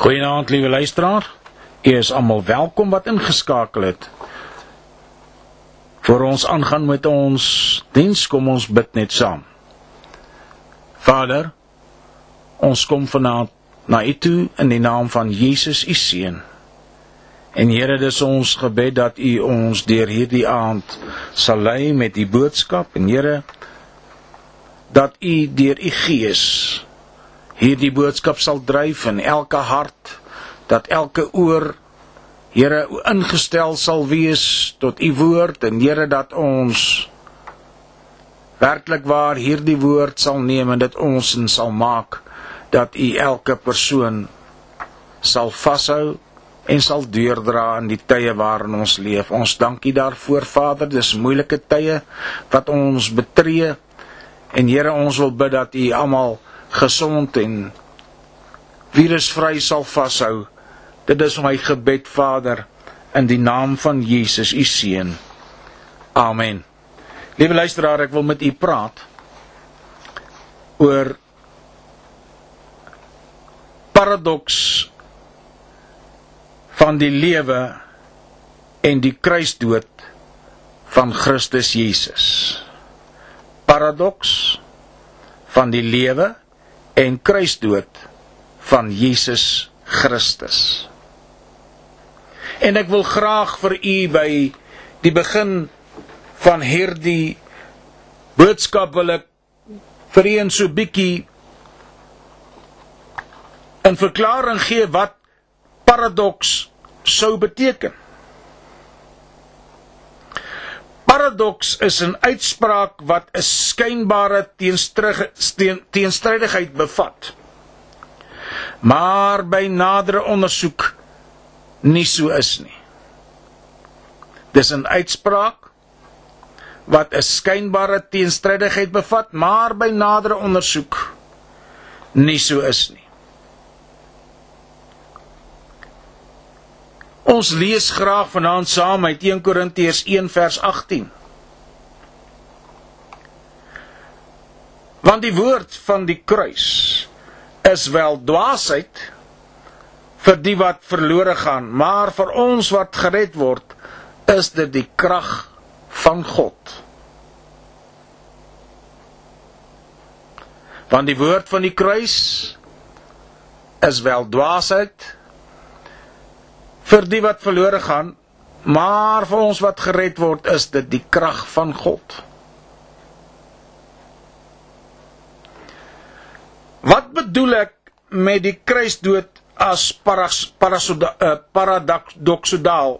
Goeienaand liewe luisteraar. U is almal welkom wat ingeskakel het. Vir ons aangaan met ons diens, kom ons bid net saam. Vader, ons kom vanaand na U toe in die naam van Jesus U seun. En Here, dis ons gebed dat U ons deur hierdie aand sal lei met die boodskap en Here dat U deur U Gees hierdie boodskap sal dryf in elke hart dat elke oor Here ingestel sal wees tot u woord en Here dat ons werklik waar hierdie woord sal neem en dit ons en sal maak dat u elke persoon sal vashou en sal deurdra in die tye waarin ons leef. Ons dankie daarvoor Vader, dis moeilike tye wat ons betree en Here ons wil bid dat u almal gesond en virusvry sal vashou. Dit is my gebed Vader in die naam van Jesus u seun. Amen. Liewe luisteraar, ek wil met u praat oor paradoks van die lewe en die kruisdood van Christus Jesus. Paradoks van die lewe en kruisdood van Jesus Christus. En ek wil graag vir u by die begin van hierdie boodskap wil ek vir u 'n so bietjie 'n verklaring gee wat paradoks sou beteken. Paradoks is 'n uitspraak wat 'n skynbare teenstrydigheid bevat. Maar by nadere ondersoek nie so is nie. Dis 'n uitspraak wat 'n skynbare teenstrydigheid bevat, maar by nadere ondersoek nie so is nie. Ons lees graag vanaand saam uit 1 Korintiërs 1 vers 18. Want die woord van die kruis is wel dwaasheid vir die wat verlore gaan, maar vir ons wat gered word, is dit die krag van God. Want die woord van die kruis is wel dwaasheid vir die wat verlore gaan, maar vir ons wat gered word, is dit die krag van God. Wat bedoel ek met die kruisdood as eh, paradoksodaal.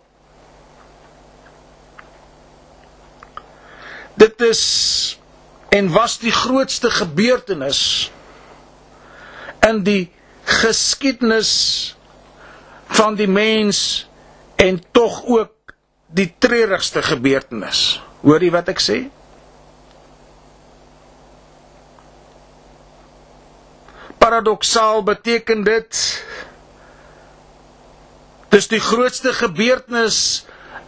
Dit is en was die grootste gebeurtenis in die geskiedenis van die mens en tog ook die treurigste gebeurtenis. Hoor jy wat ek sê? Paradoksaal beteken dit Dis die grootste gebeurtenis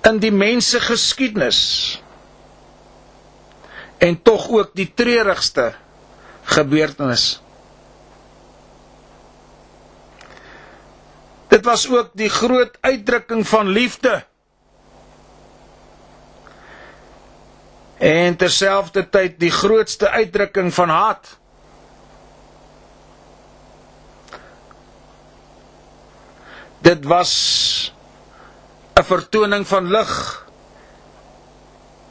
in die mense geskiedenis. En tog ook die treurigste gebeurtenis. Dit was ook die groot uitdrukking van liefde. En terselfdertyd die grootste uitdrukking van haat. Dit was 'n vertoning van lig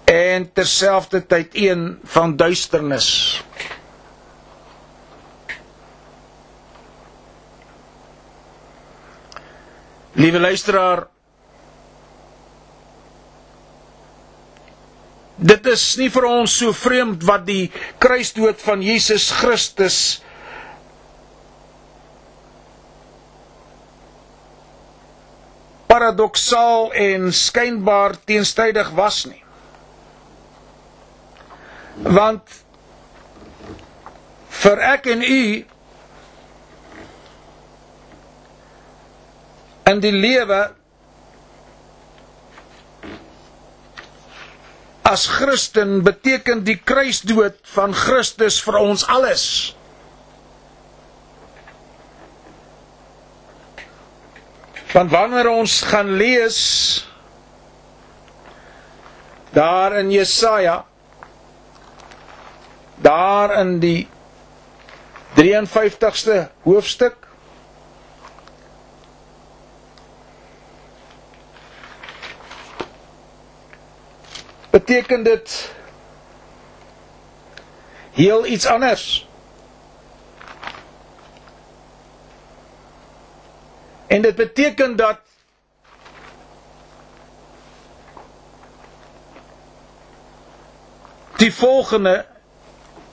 en terselfdertyd een van duisternis. Liewe luisteraar, dit is nie vir ons so vreemd wat die kruisdood van Jesus Christus paradoksaal en skynbaar teenstrydig was nie. Want vir ek en u in die lewe as Christen beteken die kruisdood van Christus vir ons alles. Want wanneer ons gaan lees daar in Jesaja daar in die 53ste hoofstuk beteken dit heel iets anders En dit beteken dat die volgende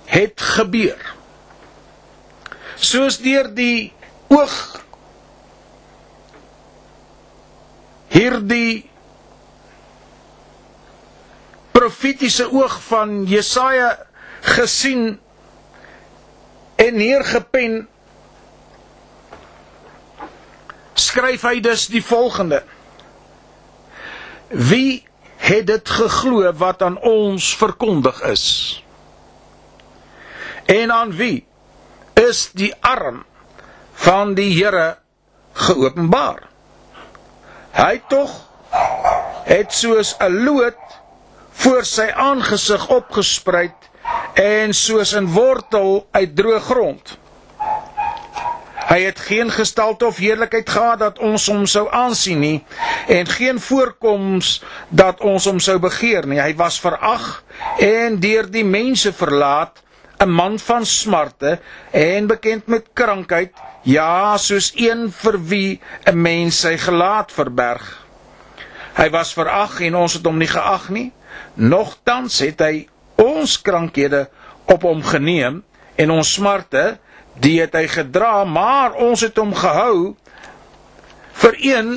het gebeur. Soos deur die oog hierdie profetiese oog van Jesaja gesien en neergepen skryf hy dus die volgende: Wie het dit geglo wat aan ons verkondig is? En aan wie is die arm van die Here geopenbaar? Hy tog het soos 'n loot voor sy aangesig opgespruit en soos 'n wortel uit droë grond. Hy het geen gestalte of heerlikheid gehad dat ons hom sou aansien nie en geen voorkoms dat ons hom sou begeer nie. Hy was verag en deur die mense verlaat, 'n man van smarte en bekend met krankheid, ja, soos een vir wie 'n mens sy gelaat verberg. Hy was verag en ons het hom nie geag nie. Nogtans het hy ons krankhede op hom geneem en ons smarte die het hy gedra, maar ons het hom gehou vir een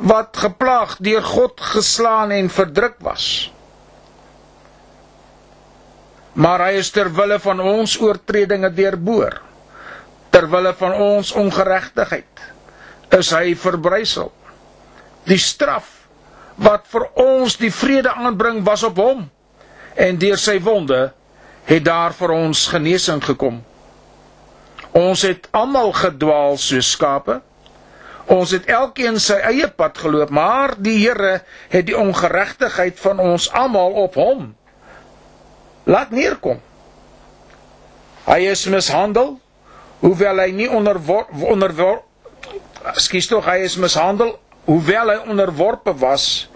wat geplaag deur God geslaan en verdruk was. Maar hy is ter wille van ons oortredinge deurboor. Ter wille van ons ongeregtigheid is hy verbrysel. Die straf wat vir ons die vrede aanbring was op hom en deur sy wonde het daar vir ons genesing gekom. Ons het almal gedwaal soos skape. Ons het elkeen sy eie pad geloop, maar die Here het die ongeregtigheid van ons almal op hom laat neerkom. Hy is mishandel, hoewel hy nie onderwor onderwor Skus tog, hy is mishandel hoewel hy onderworpe was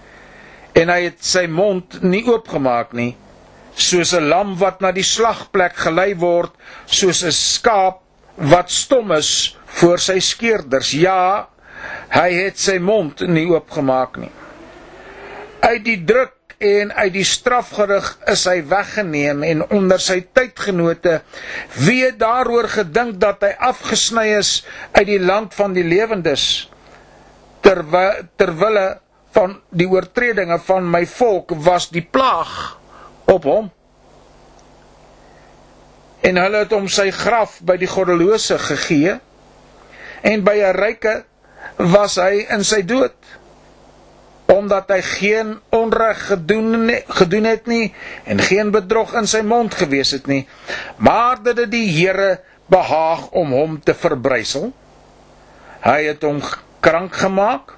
en hy het sy mond nie oopgemaak nie soos 'n lam wat na die slagplek gelei word soos 'n skaap wat stom is voor sy skeerders. Ja, hy het sy mond nie oopgemaak nie. Uit die druk en uit die strafgerig is hy weggeneem en onder sy tydgenote wie daaroor gedink dat hy afgesny is uit die land van die lewendes terwyl terwille van die oortredinge van my volk was die plaag op hom. En hulle het hom sy graf by die goddelose gegee en by 'n ryke was hy in sy dood omdat hy geen onreg gedoen gedoen het nie en geen bedrog in sy mond gewees het nie. Maar dat dit die Here behaag om hom te verbrysel hy het hom krank gemaak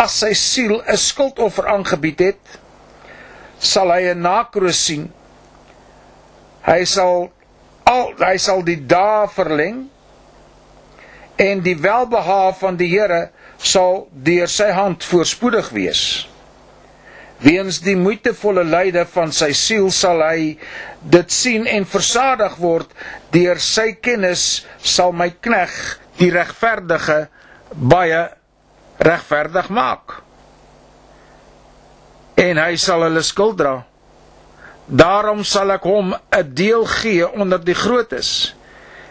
as sy siel 'n skuldoffer aangebied het sal hy 'n nakroos sien hy sal al hy sal die dae verleng en die welbehae van die Here sal deur sy hand voorspoedig wees. Weens die moeitevolle lyde van sy siel sal hy dit sien en versadig word deur sy kennis sal my knegg die regverdige baie regverdig maak. En hy sal hulle skuld dra. Daarom sal ek hom 'n deel gee onder die grootes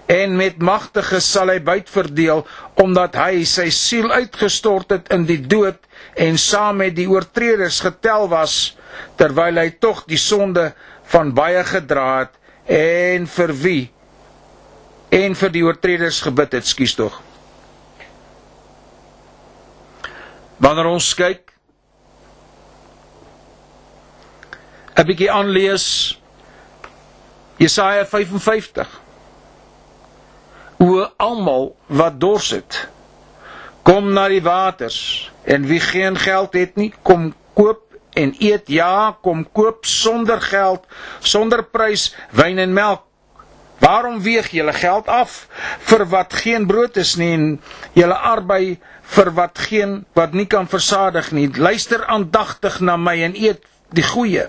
en met magtiges sal hy byt verdeel omdat hy sy siel uitgestort het in die dood en saam met die oortreders getel was terwyl hy tog die sonde van baie gedra het en vir wie en vir die oortreders gebid het skuis tog wanneer ons kyk 'n bietjie aanlees Jesaja 55. O almal wat dors het, Kom na die waters en wie geen geld het nie, kom koop en eet. Ja, kom koop sonder geld, sonder prys wyn en melk. Waarom weeg julle geld af vir wat geen brood is nie en julle arbei vir wat geen wat nie kan versadig nie? Luister aandagtig na my en eet die goeie.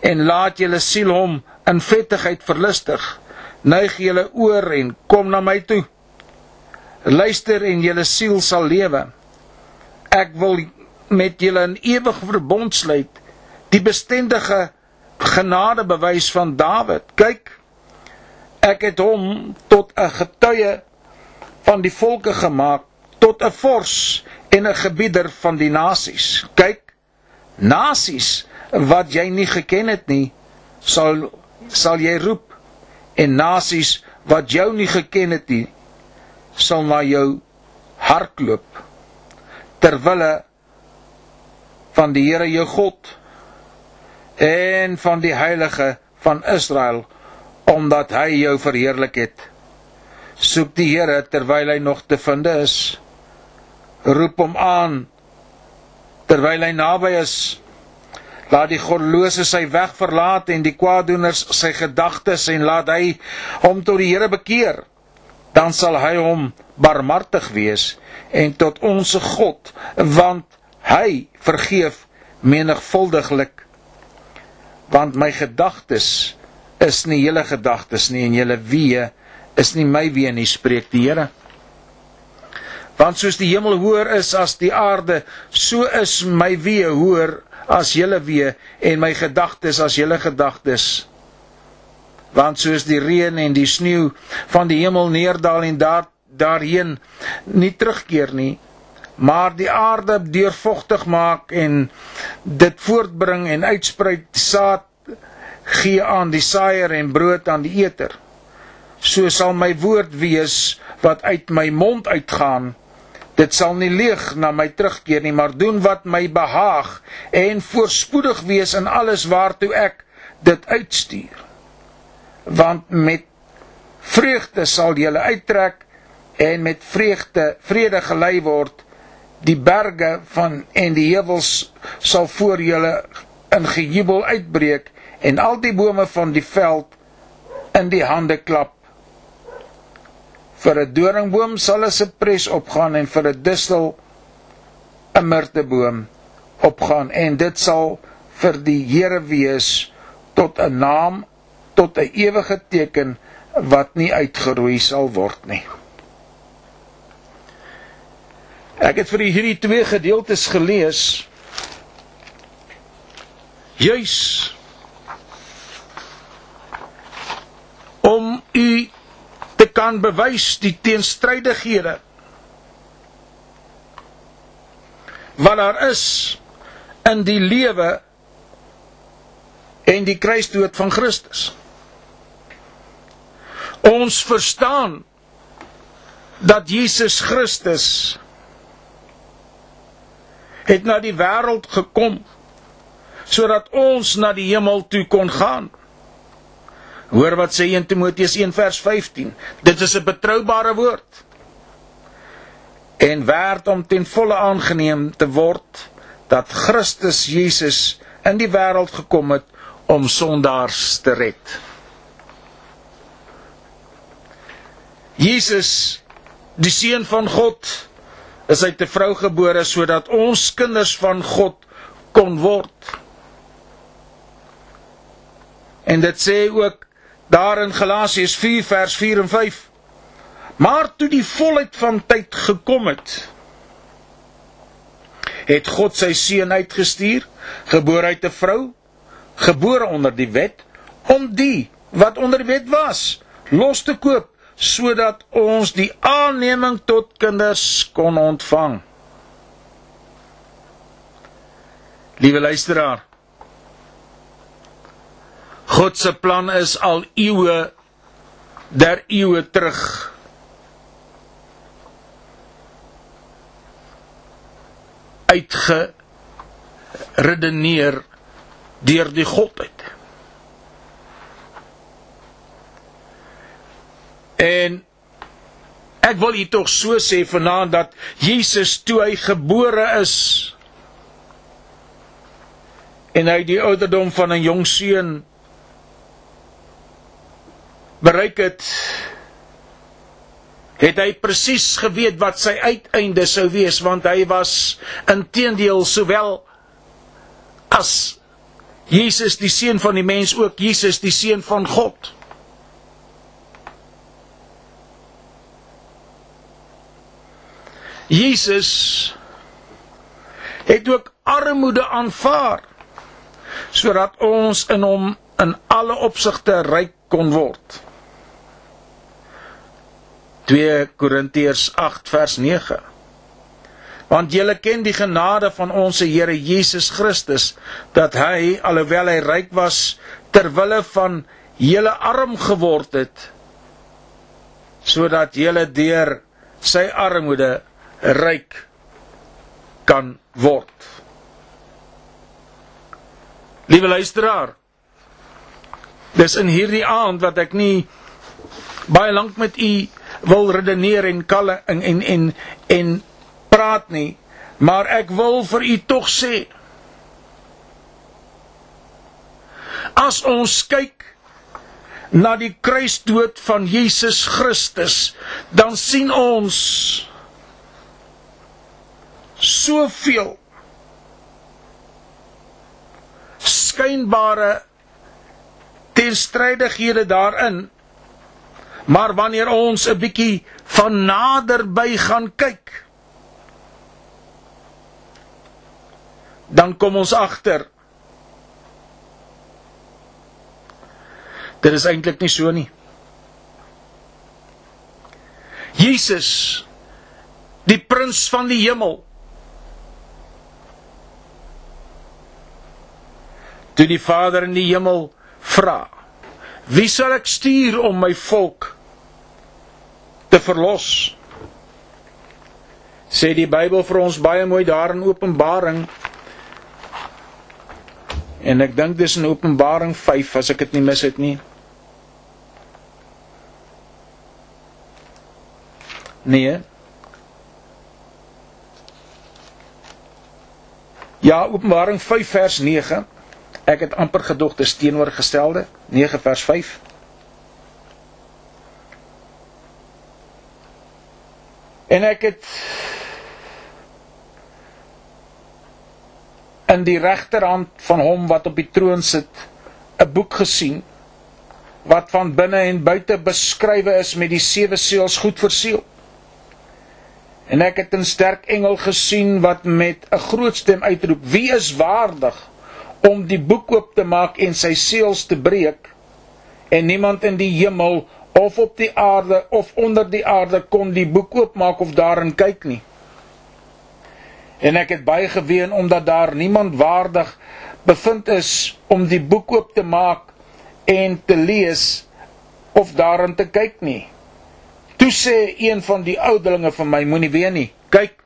En laat julle siel hom in vettigheid verlustig. Neig julle oor en kom na my toe. Luister en julle siel sal lewe. Ek wil met julle 'n ewige verbond sluit, die bestendige genadebewys van Dawid. Kyk, ek het hom tot 'n getuie van die volke gemaak, tot 'n vors en 'n gebieder van die nasies. Kyk, nasies wat jy nie geken het nie, sal sal jy roep. En nasies wat jou nie geken het nie, sal na jou hardloop ter wille van die Here jou God en van die heilige van Israel omdat hy jou verheerlik het. Soek die Here terwyl hy nog te vind is roep hom aan terwyl hy naby is. Laat die goddelose sy weg verlaat en die kwaadoeners sy gedagtes en laat hy hom tot die Here bekeer. Dan sal hy hom barmhartig wees en tot ons God want hy vergeef menigvuldiglik. Want my gedagtes is nie julle gedagtes nie en julle wee is nie my wee nie spreek die Here want soos die hemel hoër is as die aarde so is my wee hoër as julle wee en my gedagtes as julle gedagtes. Want soos die reën en die sneeu van die hemel neerdal en daar daarheen nie terugkeer nie maar die aarde deurvogtig maak en dit voortbring en uitsprei saad gee aan die saaier en brood aan die eter. So sal my woord wees wat uit my mond uitgaan dit sal nie leeg na my terugkeer nie maar doen wat my behaag en voorspoedig wees in alles waartoe ek dit uitstuur. Want met vreugde sal jy uittrek en met vreugde vrede gelei word. Die berge van en die heuwels sal voor julle in gejubel uitbreek en al die bome van die veld in die hande klap vir 'n doringboom sal 'n sepres opgaan en vir 'n distel 'n mirteboom opgaan en dit sal vir die Here wees tot 'n naam tot 'n ewige teken wat nie uitgeroei sal word nie Ek het vir u hierdie twee gedeeltes gelees. Juis om u kan bewys die teenstrydighede wat daar is in die lewe en die kruisdood van Christus. Ons verstaan dat Jesus Christus het na die wêreld gekom sodat ons na die hemel toe kon gaan. Hoor wat sê 1 Timoteus 1 vers 15. Dit is 'n betroubare woord. En werd om ten volle aangeneem te word dat Christus Jesus in die wêreld gekom het om sondaars te red. Jesus, die seun van God, is uit 'n vrou gebore sodat ons kinders van God kon word. En dit sê ook daar in Galasiërs 4 vers 4 en 5. Maar toe die volheid van tyd gekom het, het God sy seun uitgestuur, gebore uit 'n vrou, gebore onder die wet, om die wat onder die wet was, los te koop sodat ons die aanneming tot kinders kon ontvang. Liewe luisteraar, God se plan is al eeue der eeue terug. uitge redeneer deur die godheid. En Ek wil hier tog so sê vanaand dat Jesus toe hy gebore is en hy die ouderdom van 'n jong seun bereik het het hy presies geweet wat sy uiteinde sou wees want hy was intedeel sowel as Jesus die seun van die mens ook Jesus die seun van God Jesus het ook armoede aanvaar sodat ons in hom in alle opsigte ryk kon word. 2 Korintiërs 8 vers 9. Want julle ken die genade van ons Here Jesus Christus dat hy alhoewel hy ryk was ter wille van julle arm geword het sodat julle deur sy armoede ryk kan word. Liewe luisteraar, dis in hierdie aand wat ek nie baie lank met u wil redeneer en kalle en en en, en praat nie, maar ek wil vir u tog sê as ons kyk na die kruisdood van Jesus Christus, dan sien ons soveel skynbare teenstrydighede daarin. Maar wanneer ons 'n bietjie van naderby gaan kyk, dan kom ons agter dit is eintlik nie so nie. Jesus, die prins van die hemel, toe die Vader in die hemel vra: "Wie sal ek stuur om my volk te verlos?" Sê die Bybel vir ons baie mooi daar in Openbaring. En ek dink dis in Openbaring 5 as ek dit nie mis het nie. Nee. Ja, Openbaring 5 vers 9. Ek het amper gedog dis teenoorgestelde 9 vers 5. En ek het in die regterhand van hom wat op die troon sit 'n boek gesien wat van binne en buite beskrywe is met die sewe seels goed verseël. En ek het 'n sterk engel gesien wat met 'n groot stem uitroep: "Wie is waardig om die boek oop te maak en sy seels te breek en niemand in die hemel of op die aarde of onder die aarde kon die boek oopmaak of daarin kyk nie. En ek het baie geween omdat daar niemand waardig bevind is om die boek oop te maak en te lees of daarin te kyk nie. Toe sê een van die ouderlinge van my moenie weet nie. Kyk,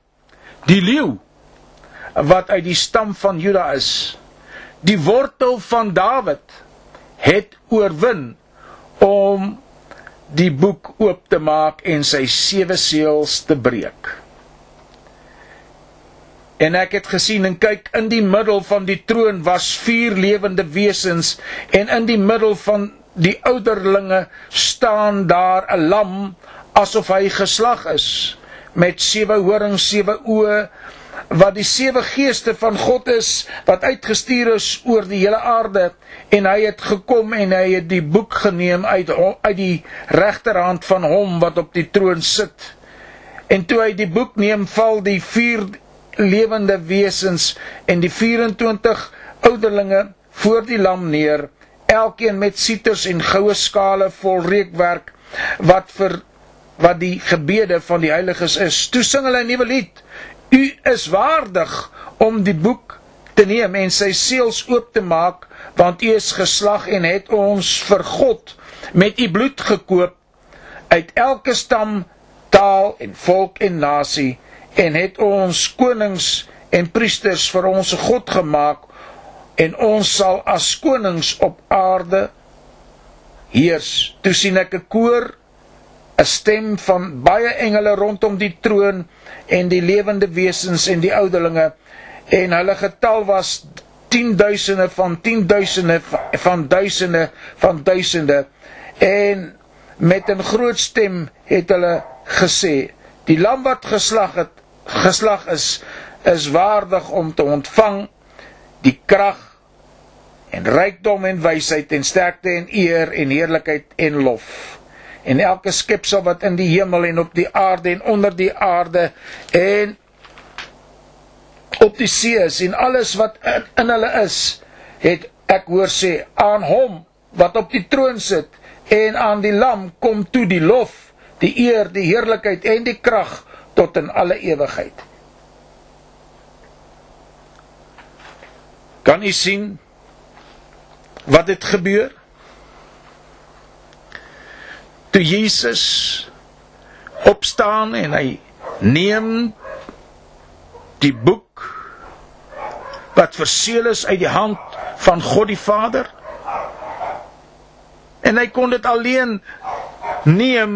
die leeu wat uit die stam van Juda is, die wortel van Dawid het oorwin om die boek oop te maak en sy sewe seels te breek. En ek het gesien en kyk in die middel van die troon was vier lewende wesens en in die middel van die ouderlinge staan daar 'n lam asof hy geslag is met sewe horings, sewe oë wat die sewe geeste van God is wat uitgestuur is oor die hele aarde en hy het gekom en hy het die boek geneem uit uit die regterhand van hom wat op die troon sit. En toe hy die boek neem, val die vier lewende wesens en die 24 ouderlinge voor die lam neer, elkeen met siters en goue skale vol reukwerk wat vir wat die gebede van die heiliges is. Toe sing hulle 'n nuwe lied. U is waardig om die boek te neem en sy seels oop te maak, want u is geslag en het ons vir God met u bloed gekoop uit elke stam, taal en volk en nasie en het ons konings en priesters vir ons God gemaak en ons sal as konings op aarde heers. Toe sien ek 'n koor, 'n stem van baie engele rondom die troon en die lewende wesens en die ouderlinge en hulle getal was 10000 van 10000 van duisende van duisende en met 'n groot stem het hulle gesê die lam wat geslag het geslag is is waardig om te ontvang die krag en rykdom en wysheid en sterkte en eer en heerlikheid en lof en elke skepsel wat in die hemel en op die aarde en onder die aarde en op die see is en alles wat in, in hulle is het ek hoor sê aan hom wat op die troon sit en aan die lam kom toe die lof die eer die heerlikheid en die krag tot in alle ewigheid Kan u sien wat het gebeur? Toe Jesus opstaan en hy neem die boek wat verseël is uit die hand van God die Vader en hy kon dit alleen neem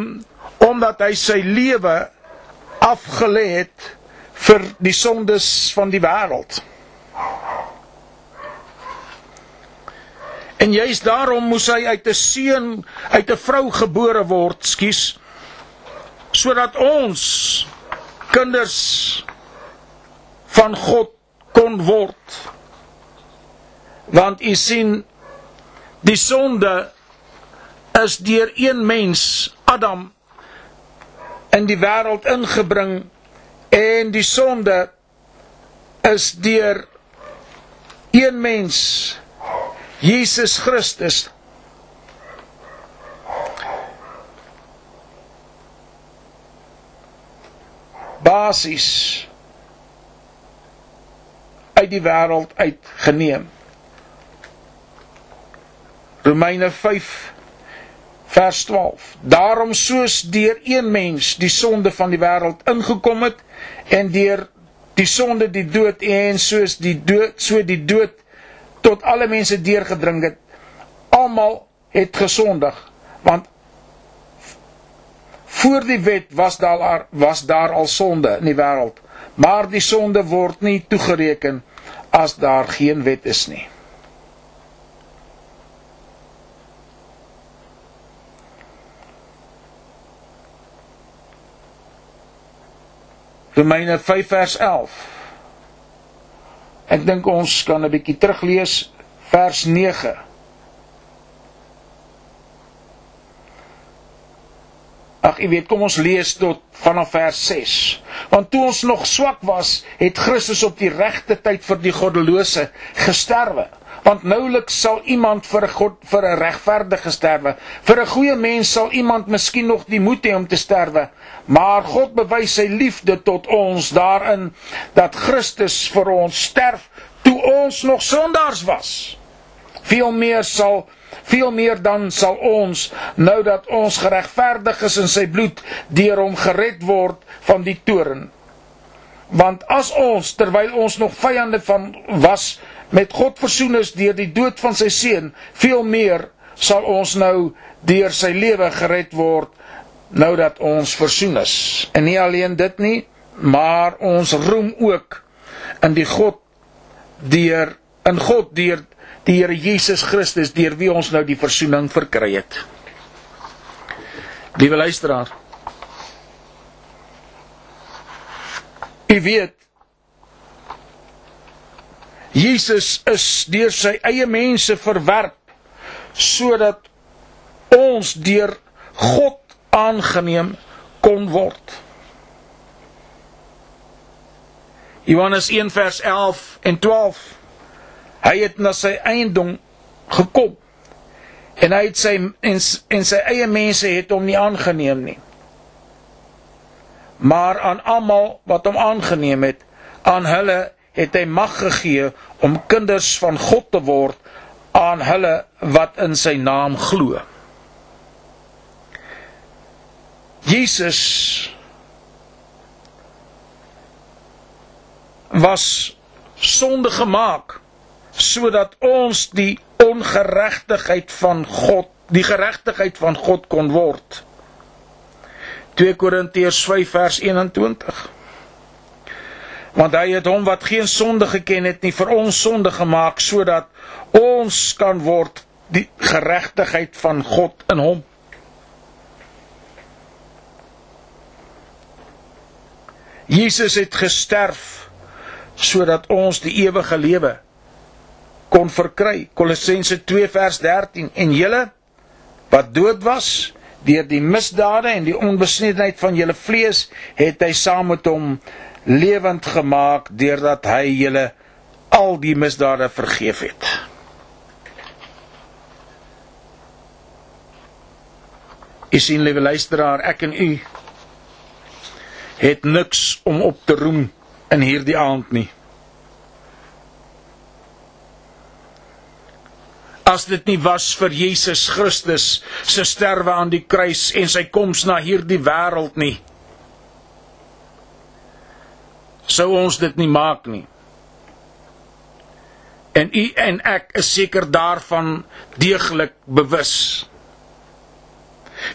omdat hy sy lewe afgelê het vir die sondes van die wêreld. En juist daarom moes hy uit 'n seun, uit 'n vrou gebore word, skus, sodat ons kinders van God kon word. Want u sien die sonde is deur een mens, Adam, in die wêreld ingebring en die sonde is deur een mens Jesus Christus basies uit die wêreld uitgeneem. Romeine 5 vers 12. Daarom soos deur een mens die sonde van die wêreld ingekom het en deur die sonde die dood en soos die dood so die dood tot alle mense deurgedring het. Almal het gesondig want voor die wet was daar was daar al sonde in die wêreld, maar die sonde word nie toegereken as daar geen wet is nie. Romeine 5 vers 11 Ek dink ons kan 'n bietjie teruglees vers 9. Ag, jy weet, kom ons lees tot vanaf vers 6. Want toe ons nog swak was, het Christus op die regte tyd vir die goddelose gesterwe. Want nouliks sal iemand vir God vir 'n regverdige sterwe. Vir 'n goeie mens sal iemand miskien nog die moed hê om te sterwe. Maar God bewys sy liefde tot ons daarin dat Christus vir ons sterf toe ons nog sondaars was. Veel meer sal veel meer dan sal ons nou dat ons geregverdig is in sy bloed deur hom gered word van die toorn. Want as ons terwyl ons nog vyande van was met God versoen is deur die dood van sy seun, veel meer sal ons nou deur sy lewe gered word nou dat ons versoen is. En nie alleen dit nie, maar ons roem ook in die God deur in God deur die Here Jesus Christus deur wie ons nou die versoening verkry het. Liewe luisteraar. U weet Jesus is deur sy eie mense verwerp sodat ons deur God aangeneem kon word. Johannes 1 vers 11 en 12 Hy het na sy eiendom gekom en hy het sy en, en sy eie mense het hom nie aangeneem nie. Maar aan almal wat hom aangeneem het, aan hulle het hy mag gegee om kinders van God te word aan hulle wat in sy naam glo. Jesus was sonde gemaak sodat ons die ongeregtigheid van God, die geregtigheid van God kon word. 2 Korintiërs 5 vers 21. Want hy het hom wat geen sonde geken het nie vir ons sonde gemaak sodat ons kan word die geregtigheid van God in hom. Jesus het gesterf sodat ons die ewige lewe kon verkry. Kolossense 2 vers 13 en julle wat dood was deur die misdade en die onbesnedenheid van julle vlees het hy saam met hom lewend gemaak deurdat hy julle al die misdade vergeef het. Jy sien liewe luisteraar, ek en u het niks om op te roem in hierdie aand nie. As dit nie was vir Jesus Christus se sterwe aan die kruis en sy koms na hierdie wêreld nie, sou ons dit nie maak nie. En u en ek is seker daarvan deeglik bewus.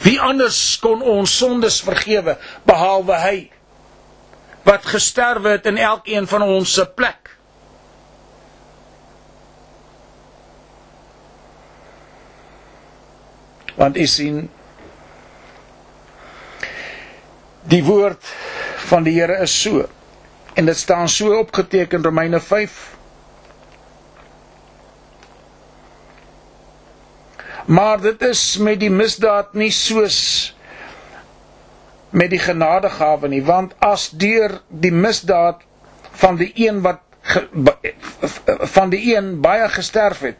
Wie anders kon ons sondes vergewe behalwe hy wat gesterwe het in elkeen van ons se plek? Want u sien die woord van die Here is so en dit staan so opgeteken Romeine 5 Maar dit is met die misdaad nie soos met die genadegawe nie, want as deur die misdaad van die een wat ge, van die een baie gesterf het,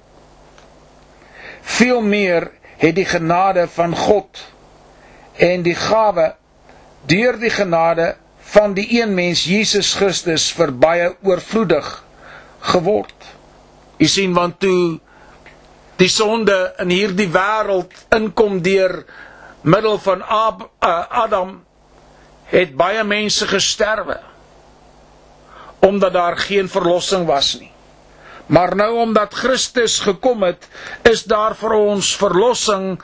veel meer het die genade van God en die gawe deur die genade van die een mens Jesus Christus vir baie oorvloedig geword. U sien want toe die sonde in hierdie wêreld inkom deur middel van Ab, uh, Adam het baie mense gesterwe omdat daar geen verlossing was nie. Maar nou omdat Christus gekom het, is daar vir ons verlossing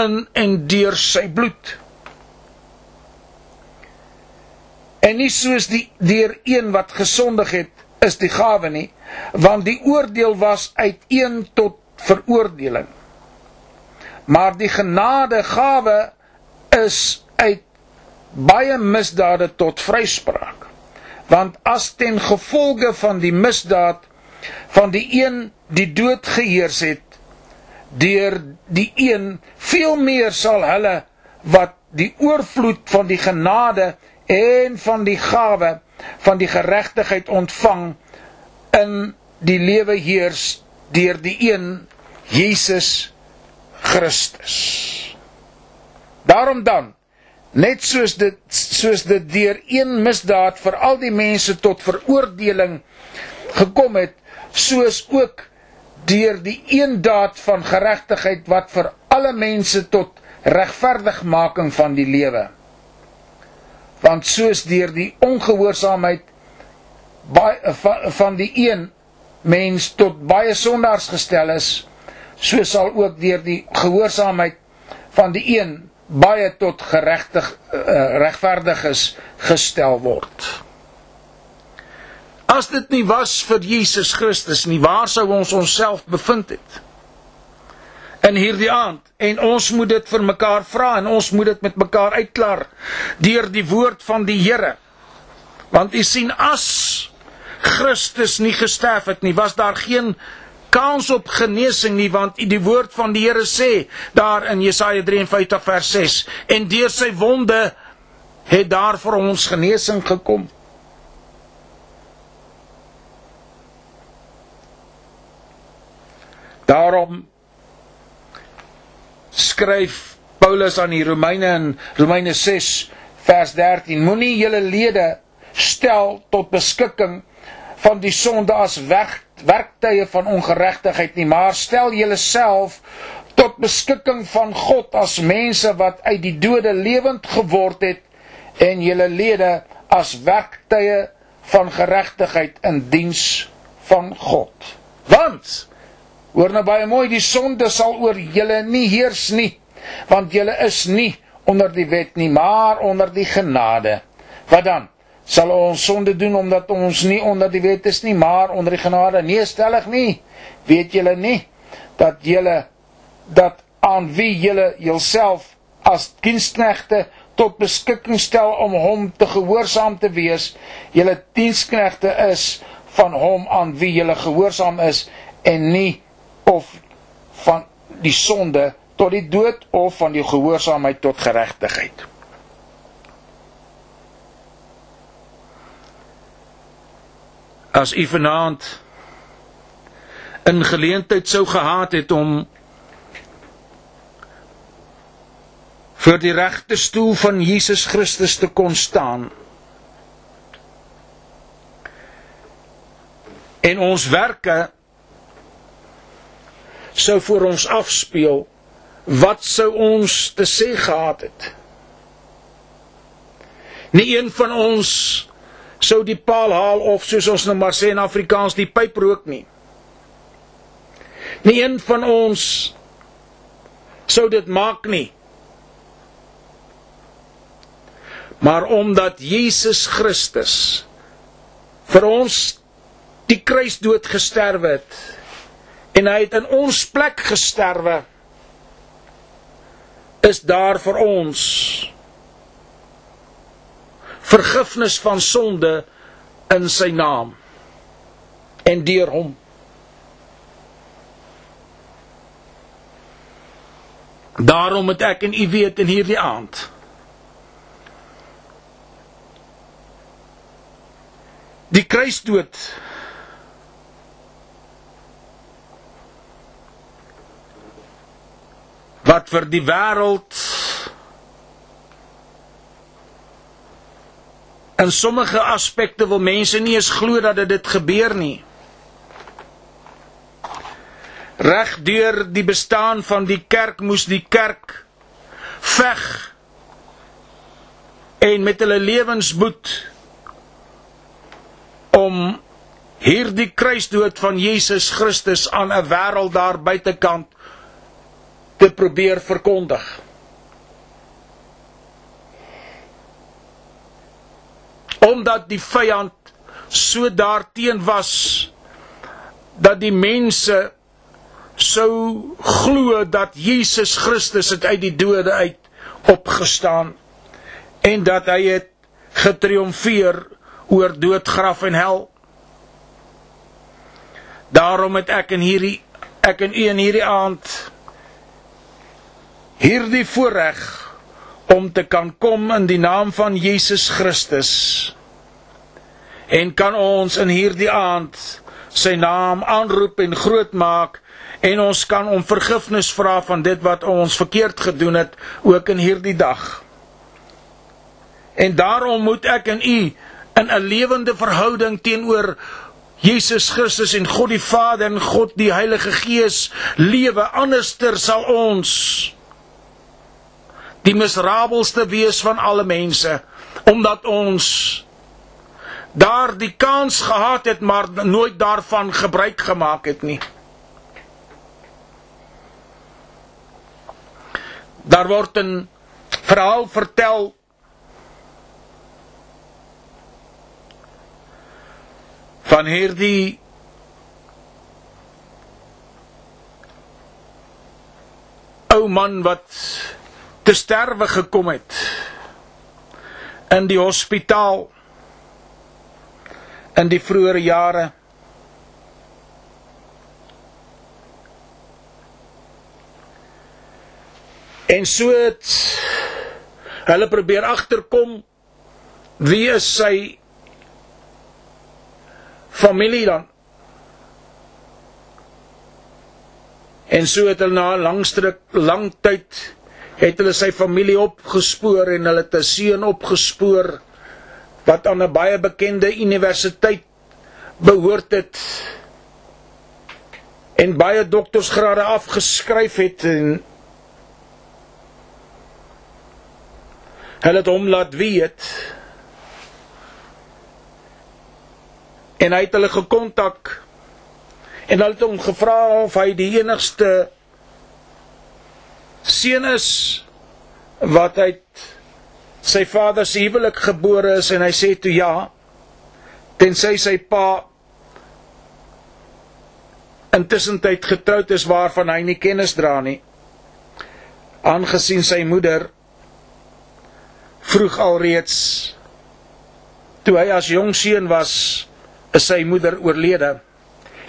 in en deur sy bloed. En nie soos die deur een wat gesondig het is die gawe nie, want die oordeel was uit een tot veroordeling. Maar die genade gawe is uit baie misdade tot vryspraak. Want as ten gevolge van die misdaad van die een die dood geheers het deur die een veel meer sal hulle wat die oorvloed van die genade en van die gawe van die geregtigheid ontvang in die lewe heers deur die een Jesus Christus. Daarom dan net soos dit soos dit deur een misdaad vir al die mense tot veroordeling gekom het, soos ook deur die een daad van geregtigheid wat vir alle mense tot regverdigmaking van die lewe want soos deur die ongehoorsaamheid baie van die een mens tot baie sondaars gestel is so sal ook deur die gehoorsaamheid van die een baie tot geregtig uh, regverdiges gestel word. As dit nie was vir Jesus Christus nie waar sou ons onsself bevind het in hierdie aand en ons moet dit vir mekaar vra en ons moet dit met mekaar uitklaar deur die woord van die Here. Want u sien as Christus nie gesterf het nie, was daar geen kans op genesing nie want die woord van die Here sê daar in Jesaja 53 vers 6 en deur sy wonde het daar vir ons genesing gekom. Daarom skryf Paulus aan die Romeine in Romeine 6 vers 13 moenie julle lede stel tot beskikking van die sonde as weg, werktuie van ongeregtigheid nie maar stel julle self tot beskikking van God as mense wat uit die dode lewend geword het en julle lede as werktuie van geregtigheid in diens van God. Want Hoor nou baie mooi, die sonde sal oor julle nie heers nie, want julle is nie onder die wet nie, maar onder die genade. Wat dan? Sal ons sonde doen omdat ons nie onder die wet is nie, maar onder die genade? Nee, stellig nie. Weet julle nie dat julle dat aan wie julle jouself as diensknegte tot beskikking stel om hom te gehoorsaam te wees, julle diensknegte is van hom aan wie julle gehoorsaam is en nie of van die sonde tot die dood of van die gehoorsaamheid tot geregtigheid. As u vanaand 'n geleentheid sou gehad het om vir die regte stoel van Jesus Christus te kon staan en ons werke sou vir ons afspeel wat sou ons te sê gehad het. Nie een van ons sou die paal haal of soos ons nou maar sê in Afrikaans die pyp rook nie. Nie een van ons sou dit maak nie. Maar omdat Jesus Christus vir ons die kruisdood gesterwe het en hy het in ons plek gesterwe is daar vir ons vergifnis van sonde in sy naam en deur hom. Daarom moet ek en u weet in hierdie aand die kruisdood wat vir die wêreld in sommige aspekte wil mense nie eens glo dat dit gebeur nie. Reg deur die bestaan van die kerk moes die kerk veg en met hulle lewens boet om hierdie kruisdood van Jesus Christus aan 'n wêreld daar buitekant te probeer verkondig. Omdat die vyand so daarteen was dat die mense sou glo dat Jesus Christus het uit die dode uit opgestaan en dat hy het getriomfeer oor dood, graf en hel. Daarom het ek in hierdie ek en u in hierdie aand hierdie voorreg om te kan kom in die naam van Jesus Christus en kan ons in hierdie aand sy naam aanroep en groot maak en ons kan om vergifnis vra van dit wat ons verkeerd gedoen het ook in hierdie dag. En daarom moet ek en u in 'n lewende verhouding teenoor Jesus Christus en God die Vader en God die Heilige Gees lewe anderster sal ons die miserabelste wees van alle mense omdat ons daar die kans gehad het maar nooit daarvan gebruik gemaak het nie. Daar word 'n verhaal vertel van hierdie ou man wat te sterwe gekom het in die hospitaal in die vroeë jare. En so het hulle probeer agterkom wie is sy familie dan. En so het hulle na 'n lang stryk lang tyd het hulle sy familie opgespoor en hulle te seun opgespoor wat aan 'n baie bekende universiteit behoort het en baie doktorsgrade afgeskryf het en hulle het hom laat weet en hy het hulle gekontak en hulle het hom gevra of hy die enigste seun is wat uit sy vader se huwelik gebore is en hy sê toe ja tensy sy pa intussen tyd getroud is waarvan hy nie kennis dra nie aangesien sy moeder vroeg alreeds toe hy as jong seun was is sy moeder oorlede.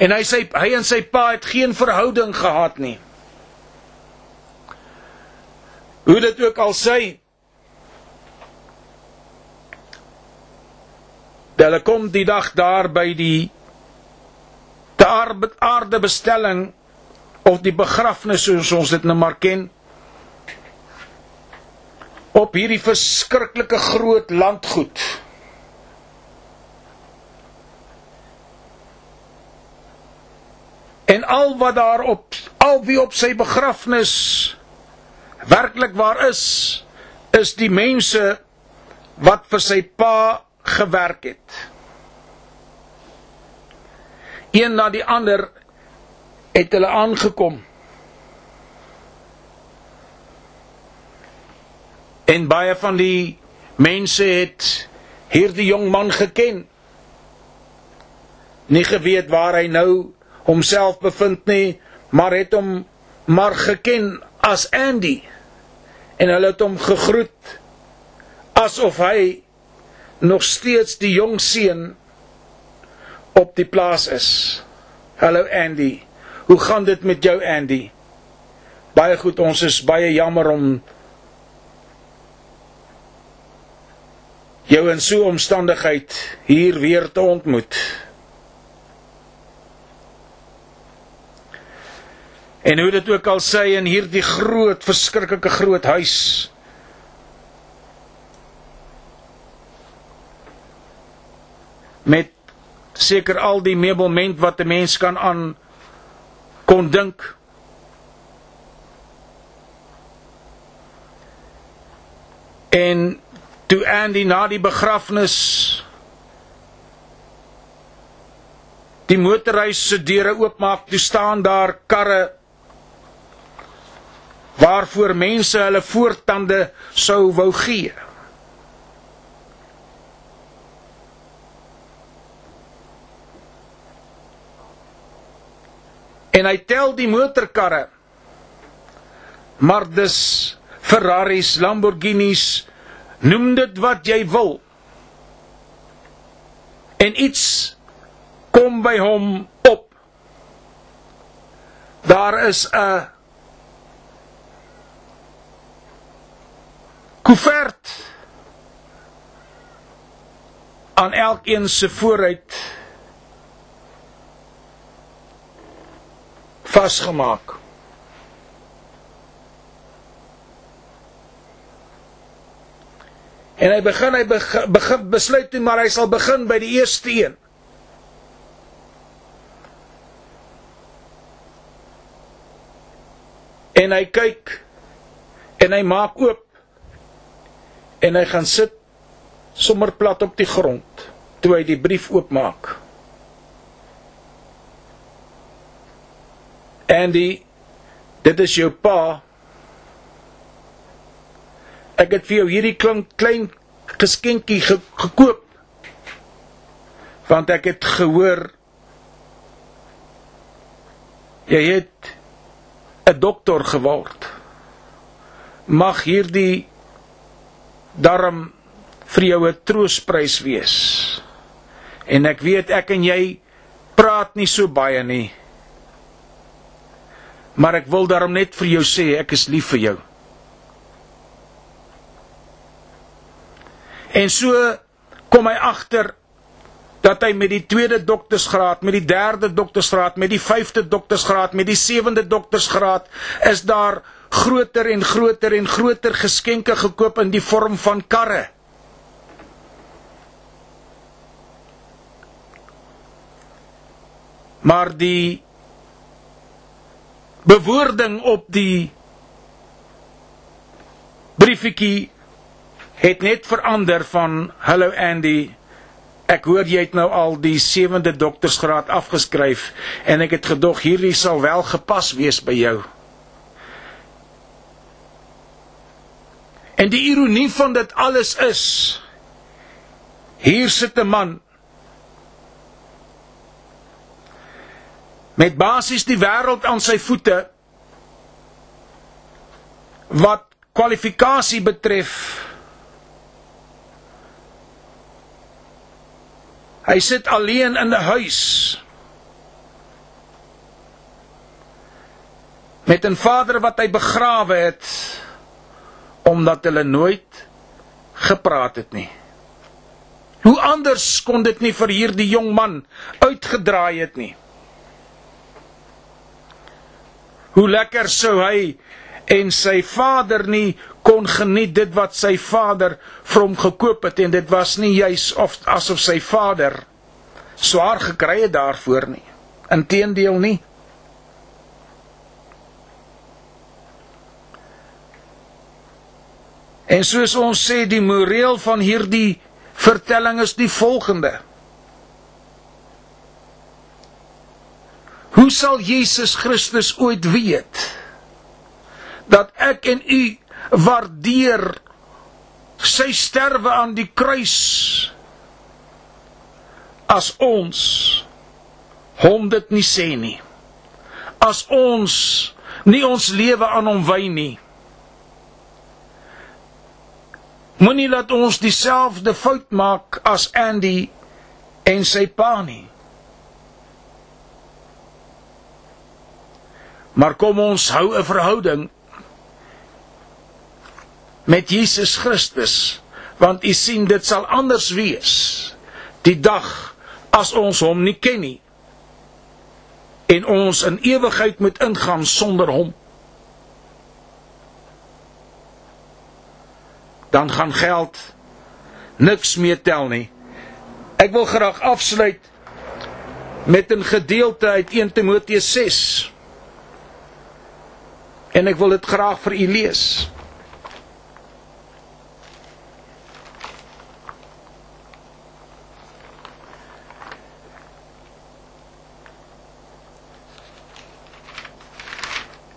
En hy sê hy en sy pa het geen verhouding gehad nie hoe dit ook al sê hulle kom die dag daar by die te aarde bestelling of die begrafnis soos ons dit nou maar ken op hierdie verskriklike groot landgoed. En al wat daar op al wie op sy begrafnis werklik waar is is die mense wat vir sy pa gewerk het. Een na die ander het hulle aangekom. En baie van die mense het hierdie jong man geken. Nie geweet waar hy nou homself bevind nie maar het hom maar geken as Andy en hulle het hom gegroet asof hy nog steeds die jong seun op die plaas is. Hallo Andy. Hoe gaan dit met jou Andy? Baie goed, ons is baie jammer om jou in so 'n omstandigheid hier weer te ontmoet. En hoe dit ook al sê in hierdie groot verskriklike groot huis met seker al die meubelment wat 'n mens kan aan kon dink. En toe Andy na die begrafnis die motorhuis se deure oopmaak, toe staan daar karre waarvoor mense hulle voortande sou wou gee. en hy tel die motorkarre. Maar dis Ferraris, Lamborghinis, noem dit wat jy wil. En iets kom by hom op. Daar is 'n koevert aan elkeen se vooruit vasgemaak. En hy begin hy begin besluit toe maar hy sal begin by die eerste een. En hy kyk en hy maak oop en hy gaan sit sommer plat op die grond toe hy die brief oopmaak. Andy, dit is jou pa. Ek het vir jou hierdie klink klein geskenkie ge gekoop. Want ek het gehoor jy het 'n dokter geword. Mag hierdie darm vir jou 'n troostprys wees. En ek weet ek en jy praat nie so baie nie maar ek wil daarom net vir jou sê ek is lief vir jou. En so kom hy agter dat hy met die tweede doktersgraad, met die derde doktersgraad, met die vyfde doktersgraad, met die sewende doktersgraad is daar groter en groter en groter geskenke gekoop in die vorm van karre. Maar die bewoording op die briefietjie het net verander van hallo Andy ek hoor jy het nou al die 7de doktorsgraad afgeskryf en ek het gedog hierdie sal wel gepas wees by jou En die ironie van dit alles is hier sit 'n man met basies die wêreld aan sy voete wat kwalifikasie betref hy sit alleen in 'n huis met 'n vader wat hy begrawe het omdat hulle nooit gepraat het nie. Hoe anders kon dit nie vir hierdie jong man uitgedraai het nie. Hoe lekker sou hy en sy vader nie kon geniet dit wat sy vader vir hom gekoop het en dit was nie juis of asof sy vader swaar gekry het daarvoor nie. Inteendeel nie. En soos ons sê die moreel van hierdie vertelling is die volgende. Hoe sal Jesus Christus ooit weet dat ek en u waardeer sy sterwe aan die kruis as ons hom dit nie sê nie as ons nie ons lewe aan hom wy nie Moenie laat ons dieselfde fout maak as Andy en sy pa nie. Maar kom ons hou 'n verhouding met Jesus Christus, want u sien dit sal anders wees die dag as ons hom nie ken nie en ons in ewigheid moet ingaan sonder hom. Dan gaan geld niks meer tel nie. Ek wil graag afsluit met 'n gedeelte uit 1 Timoteus 6. En ek wil dit graag vir u lees.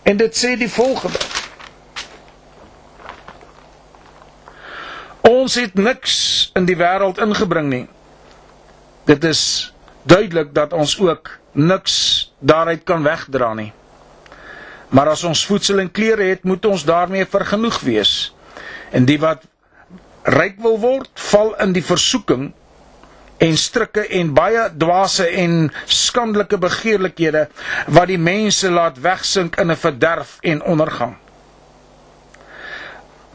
En dit sê die volgende: Ons het niks in die wêreld ingebring nie. Dit is duidelik dat ons ook niks daaruit kan wegdra nie. Maar as ons voedsel en klere het, moet ons daarmee vergenoeg wees. En die wat ryk wil word, val in die versoeking en strikke en baie dwaase en skandelike begeerlikhede wat die mense laat wegsink in 'n verderf en ondergang.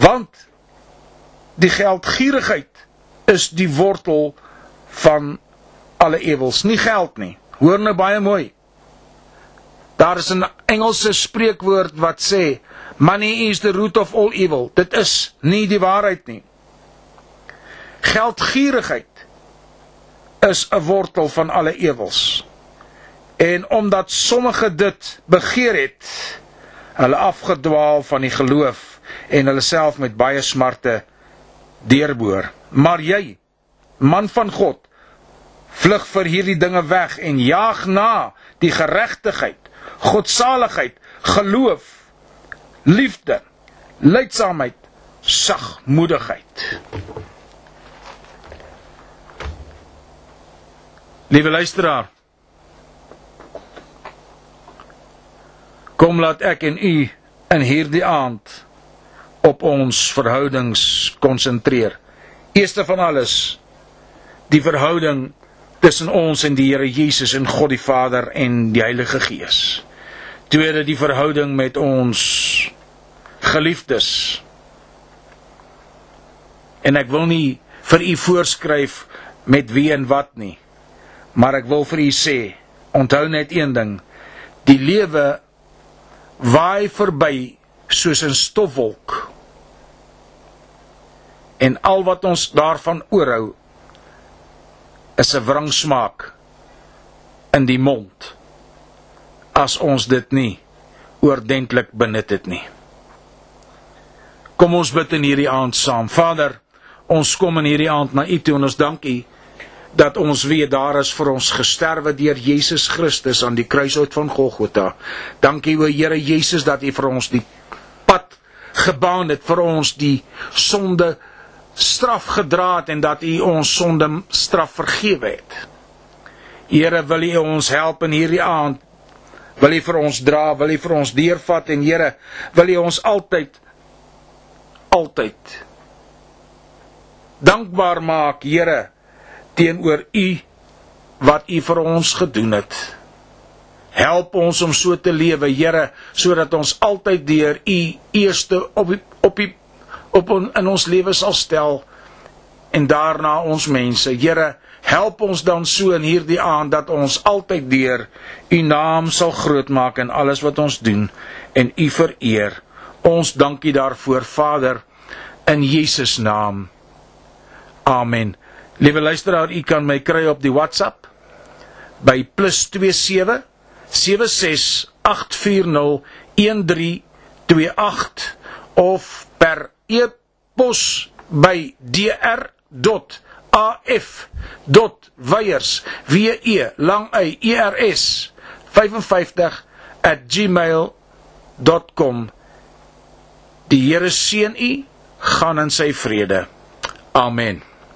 Want die geldgierigheid is die wortel van alle ewels, nie geld nie. Hoor nou baie mooi. Daar is 'n Engelse spreekwoord wat sê money is the root of all evil. Dit is nie die waarheid nie. Geldgierigheid is 'n wortel van alle ewels. En omdat sommige dit begeer het, hulle afgedwaal van die geloof en hulle self met baie smarte deurboor. Maar jy, man van God, vlug vir hierdie dinge weg en jaag na die geregtigheid, godsaligheid, geloof, liefde, lydsaamheid, sagmoedigheid. Liewe luisteraar, kom laat ek en u in hierdie aand op ons verhoudings konsentreer. Eerste van alles die verhouding tussen ons en die Here Jesus en God die Vader en die Heilige Gees. Tweede die verhouding met ons geliefdes. En ek wil nie vir u voorskryf met wie en wat nie. Maar ek wil vir u sê, onthou net een ding, die lewe waai verby soos 'n stofwolk en al wat ons daarvan oorhou is 'n wringsmaak in die mond as ons dit nie oordentlik benut het nie. Kom ons bid in hierdie aand saam. Vader, ons kom in hierdie aand na U toe en ons dank U dat ons weet daar is vir ons gesterwe deur Jesus Christus aan die kruishout van Golgotha. Dankie o Here Jesus dat U vir ons die gebaan het vir ons die sonde straf gedra het en dat U ons sonde straf vergewe het. Here, wil U ons help in hierdie aand? Wil U vir ons dra, wil U vir ons deurvat en Here, wil U ons altyd altyd dankbaar maak, Here, teenoor U wat U vir ons gedoen het. Help ons om so te lewe, Here, sodat ons altyd deur U eerste op die, op die op on, in ons lewe sal stel en daarna ons mense. Here, help ons dan so in hierdie aand dat ons altyd deur U naam sal grootmaak in alles wat ons doen en U vereer. Ons dankie daarvoor, Vader, in Jesus naam. Amen. Liewe luisteraar, u kan my kry op die WhatsApp by +27 76840132 of per e-pos by dr.af.weyers w e lang y e r s 55@gmail.com Die Here seën u gaan in sy vrede. Amen.